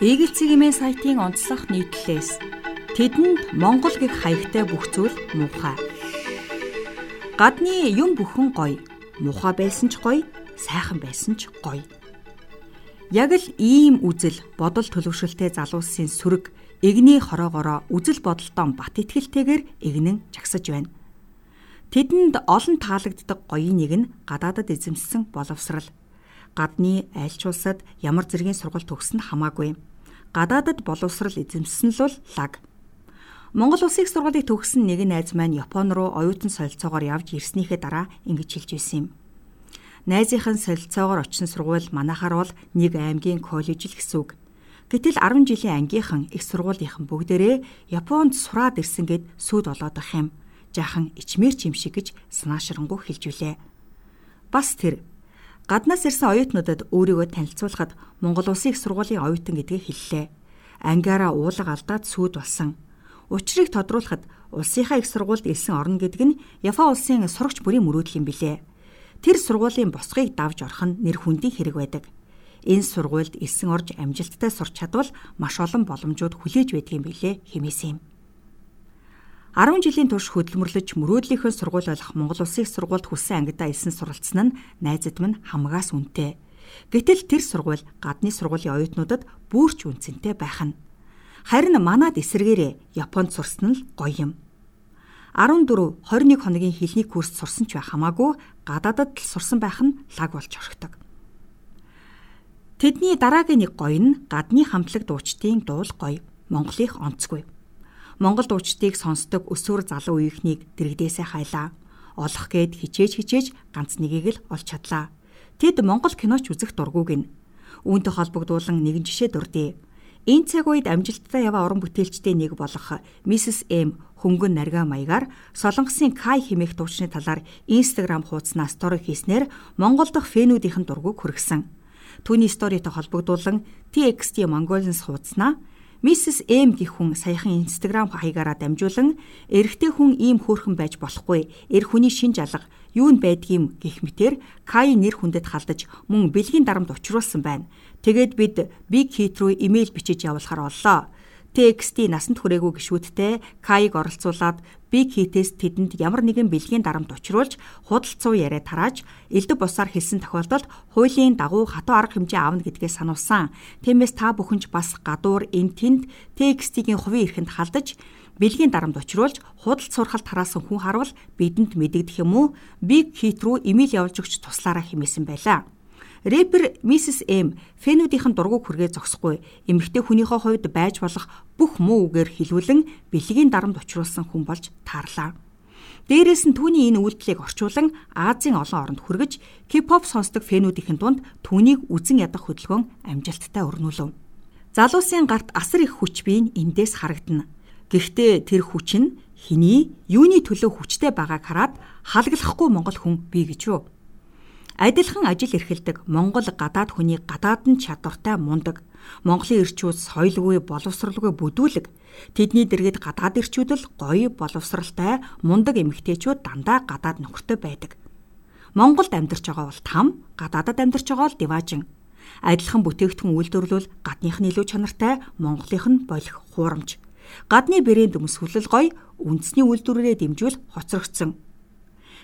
Eagle цэгийн сайтын онцлог нийтлэлээс тэдэнд Монгол гэх хаягтай бүх зүйл муухай. Гадны юм бүхэн гоё. Муухай байсан ч гоё, сайхан байсан ч гоё. Яг л ийм үзэл бодол төлөвшөлтэй залуусын сүрэг эгний хороогоороо үзэл бодолтоо бат итгэлтэйгээр эгнэн жагсаж байна. Тэдэнд олон таалагддаг гоёын нэг нь гадаадад эзэмссэн боловсрал. Гадны айлч улсад ямар зэргийн сургалт төгсөн хамаагүй. Гадаадад боловсрал эзэмссэн л бол лаг. Монгол улсын сургуулийг төгссөн нэгэн найз маань Япон руу оюутан солилцоогоор явж ирснийхээ дараа ингэж хэлж байсан юм. Найзынхын солилцоогоор очсон сургууль манахаар бол нэг аймгийн коллеж л гэсэн үг. Гэтэл 10 жилийн ангийнхан их сургуулийнхан бүгдээрээ Японд сураад ирсэн гэд сүд болоод ах юм жаахан ичмэрч юм шиг гэж санаашрангу хэлжүүлээ. Бас тэр гаднаас ирсэн оюутнуудад өөрийгөө танилцуулахад Монгол Улсын их сургуулийн оюутан гэдгийг хэллээ. Ангиараа уулга алдаад сүд болсон. Учрыг тодруулахад улсынхаа их сургуульд ирсэн орно гэдэг нь Япон улсын сурагч бүрийн мөрөөдөл юм билээ. Тэр сургуулийн босгыг давж орох нь нэр хүндийн хэрэг байдаг. Энэ сургуульд ирсэн орж амжилттай сурч чадвал маш олон боломжууд хүлээж байдгийн билээ хэмээсэн юм. 10 жилийн турш хөдөлмөрлөж мөрөөдлийнхөө сургууль болох Монгол Улсын сургуульд хүссэн ангидаа илсэн суралцсан нь найзад минь хамгаас үнэтэй. Гэтэл тэр сургууль гадны сургуулийн оюутнуудад бүрч үнцэнтэй байх нь. Харин манад эсэргээрээ Японд сурсан л гоё юм. 14 21 хоногийн хэлний курс сурсан ч байх хамаагүй гадаадад л сурсан байх нь лаг болж орхидог. Тэдний дараагийн нэг гоё нь гадны хамтлаг дуучдын дуул гоё, Монголынх онцгүй. Монгол дуучдыг сонсдог өсвөр залуу үеийнхнийг дэрэгдээсээ хайлаа. Олох гээд хичээж хичээж ганц нэгийг л олж чадлаа. Тэд Монгол киноч үзэх дургүйг нь. Үүнтэй холбогдуулан нэгэн жишээ дурдъя. Энэ цаг үед амжилттай яваа уран бүтээлчдийн нэг болох Mrs M хөнгөн нарга маягаар Солонгосын Кай химээх дуучны талаар Instagram хуудаснаа стори хийснээр Монгол дахь фэнүүдийнхэн дургүйг хүргэсэн. Түүний сторитой холбогдуулан TXT Mongolians хуудаснаа Mrs M гэх хүн саяхан Instagram хаягаараа дамжуулан эрэгтэй хүн ийм хөөрхөн байж болохгүй. Эр хүний шин жалга юу нь байдгийм гэх мэтэр Кай нэр хүндэд халдаж мөн бэлгийн дарамт учруулсан байна. Тэгээд бид Big Hit руу имэйл бичиж явуулахар боллоо. TXT насанд хүрээгүй гişүүдтэй Кайг оролцуулаад Big Hit-ээс тэдэнд ямар нэгэн бэлгийн дарамт учруулж худалцуу яриа тарааж элдв бусаар хэлсэн тохиолдолд хуулийн дагуу хатуу арга хэмжээ аавна гэдгээ сануулсан. Тиймээс та бүхэн ч бас гадуур энэ тэнд TXT-гийн хувийн эрхэнд халдаж бэлгийн дарамт учруулж худалд сургалт тараасан хүн харвал бидэнд мэдэгдэх юм уу? Big Hit руу имэйл явуулж өгч туслаараа хэмээсэн байлаа. Рэпер Mrs M фэнүүдийнхэн дургуг хүргээ зогсохгүй эмэгтэй хүнийхээ хувьд байж болох бүх муу үгээр хилүүлэн бэлгийн дарамт учруулсан хүн болж таарлаа. Дээрээс нь түүний энэ үйлдэлийг орчуулан Азийн олон оронд хүргэж K-pop сонсдог фэнүүдийнхэн дунд түүнийг үзен ядах хөдөлгөөн амжилттай өрнүүлв. Залуусын гарт асар их хүч бий нь эндээс харагдана. Гэхдээ тэр хүч нь хэний юуны төлөө хүчтэй байгааг хараад халаглахгүй монгол хүн бий гэж юу? Адилхан ажил эрхэлдэг Монгол гадаад хүний гадаад нь чадвартай мундаг. Монголын эрчүүд соёлгүй, боловсралгүй бүдүүлэг. Тэдний дэргэд гадаад эрчүүд л гоё, боловсралтай, мундаг эмэгтэйчүүд дандаа гадаад нөхөртэй байдаг. Монголд амьдарч байгаа бол там, гадаадад амьдарч байгаа бол диваажин. Адилхан бүтээгдэхүүн үйлдвэрлэл гадных нь илүү чанартай, Монголынх нь болох хуурамч. Гадны брэнд өмсгөл гоё, үндэсний үйлдвэрээрээ дэмжүүл хоцрогдсон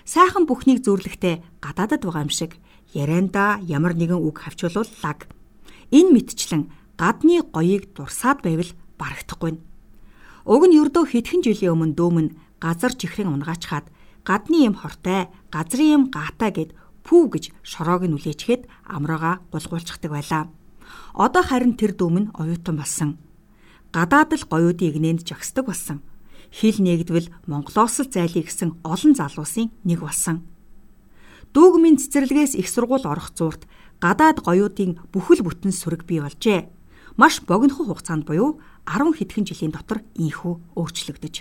сайхан бүхнийг зөөрлөхтэй гадаадад байгаа юм шиг ярианда ямар нэгэн үг хавчулвал лаг. Энэ мэтчлэн гадны гоёыг дурсаад байвал барагдахгүй. Уг нь ердөө хэдхэн жилийн өмнө дөөмн газар чихрэн унгаачхаад гадны юм хортой, газрын юм гаатай гэд пүү гэж шороог нь үлээчгээд амраага гулгуулчихдаг байлаа. Одоо харин тэр дөөм нь оюутан болсон. Гадаад л гоёудын игнэнд жагсдаг болсон хил нэгдвэл Монголоос л зайлий гэсэн олон залуусын нэг болсон. Дүүгмийн цэцэрлэгээс их сургууль орох зуурт гадаад гоёудын бүхэл бүтэн сүрэг бий болжээ. Маш богинохон хугацаанд буюу 10 хэдхэн жилийн дотор ийхүү өөрчлөгдөж.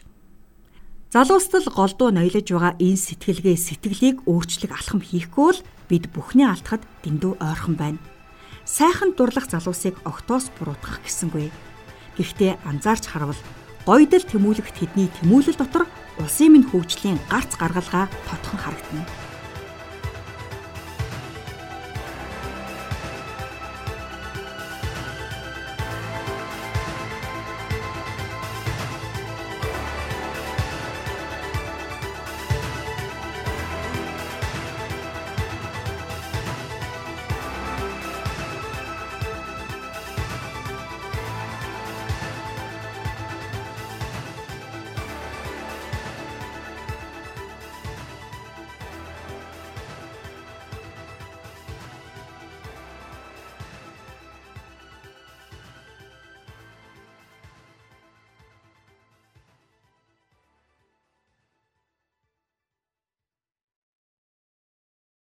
Залуустал голдуу ноёлож байгаа энэ сэтгэлгээ сэтгэлийг өөрчлөг алхам хийхгүй бол бид бүхний алдахад дэндүү ойрхон байна. Сайхан дурлах залуусыг октоос буруутгах гэсэнгүй. Гэхдээ анзаарч харвал гойдол тэмүүлэх тэдний тэмүүлэл дотор улсын минь хөгжлийн гарц гаргалгаа тотхон харагдана.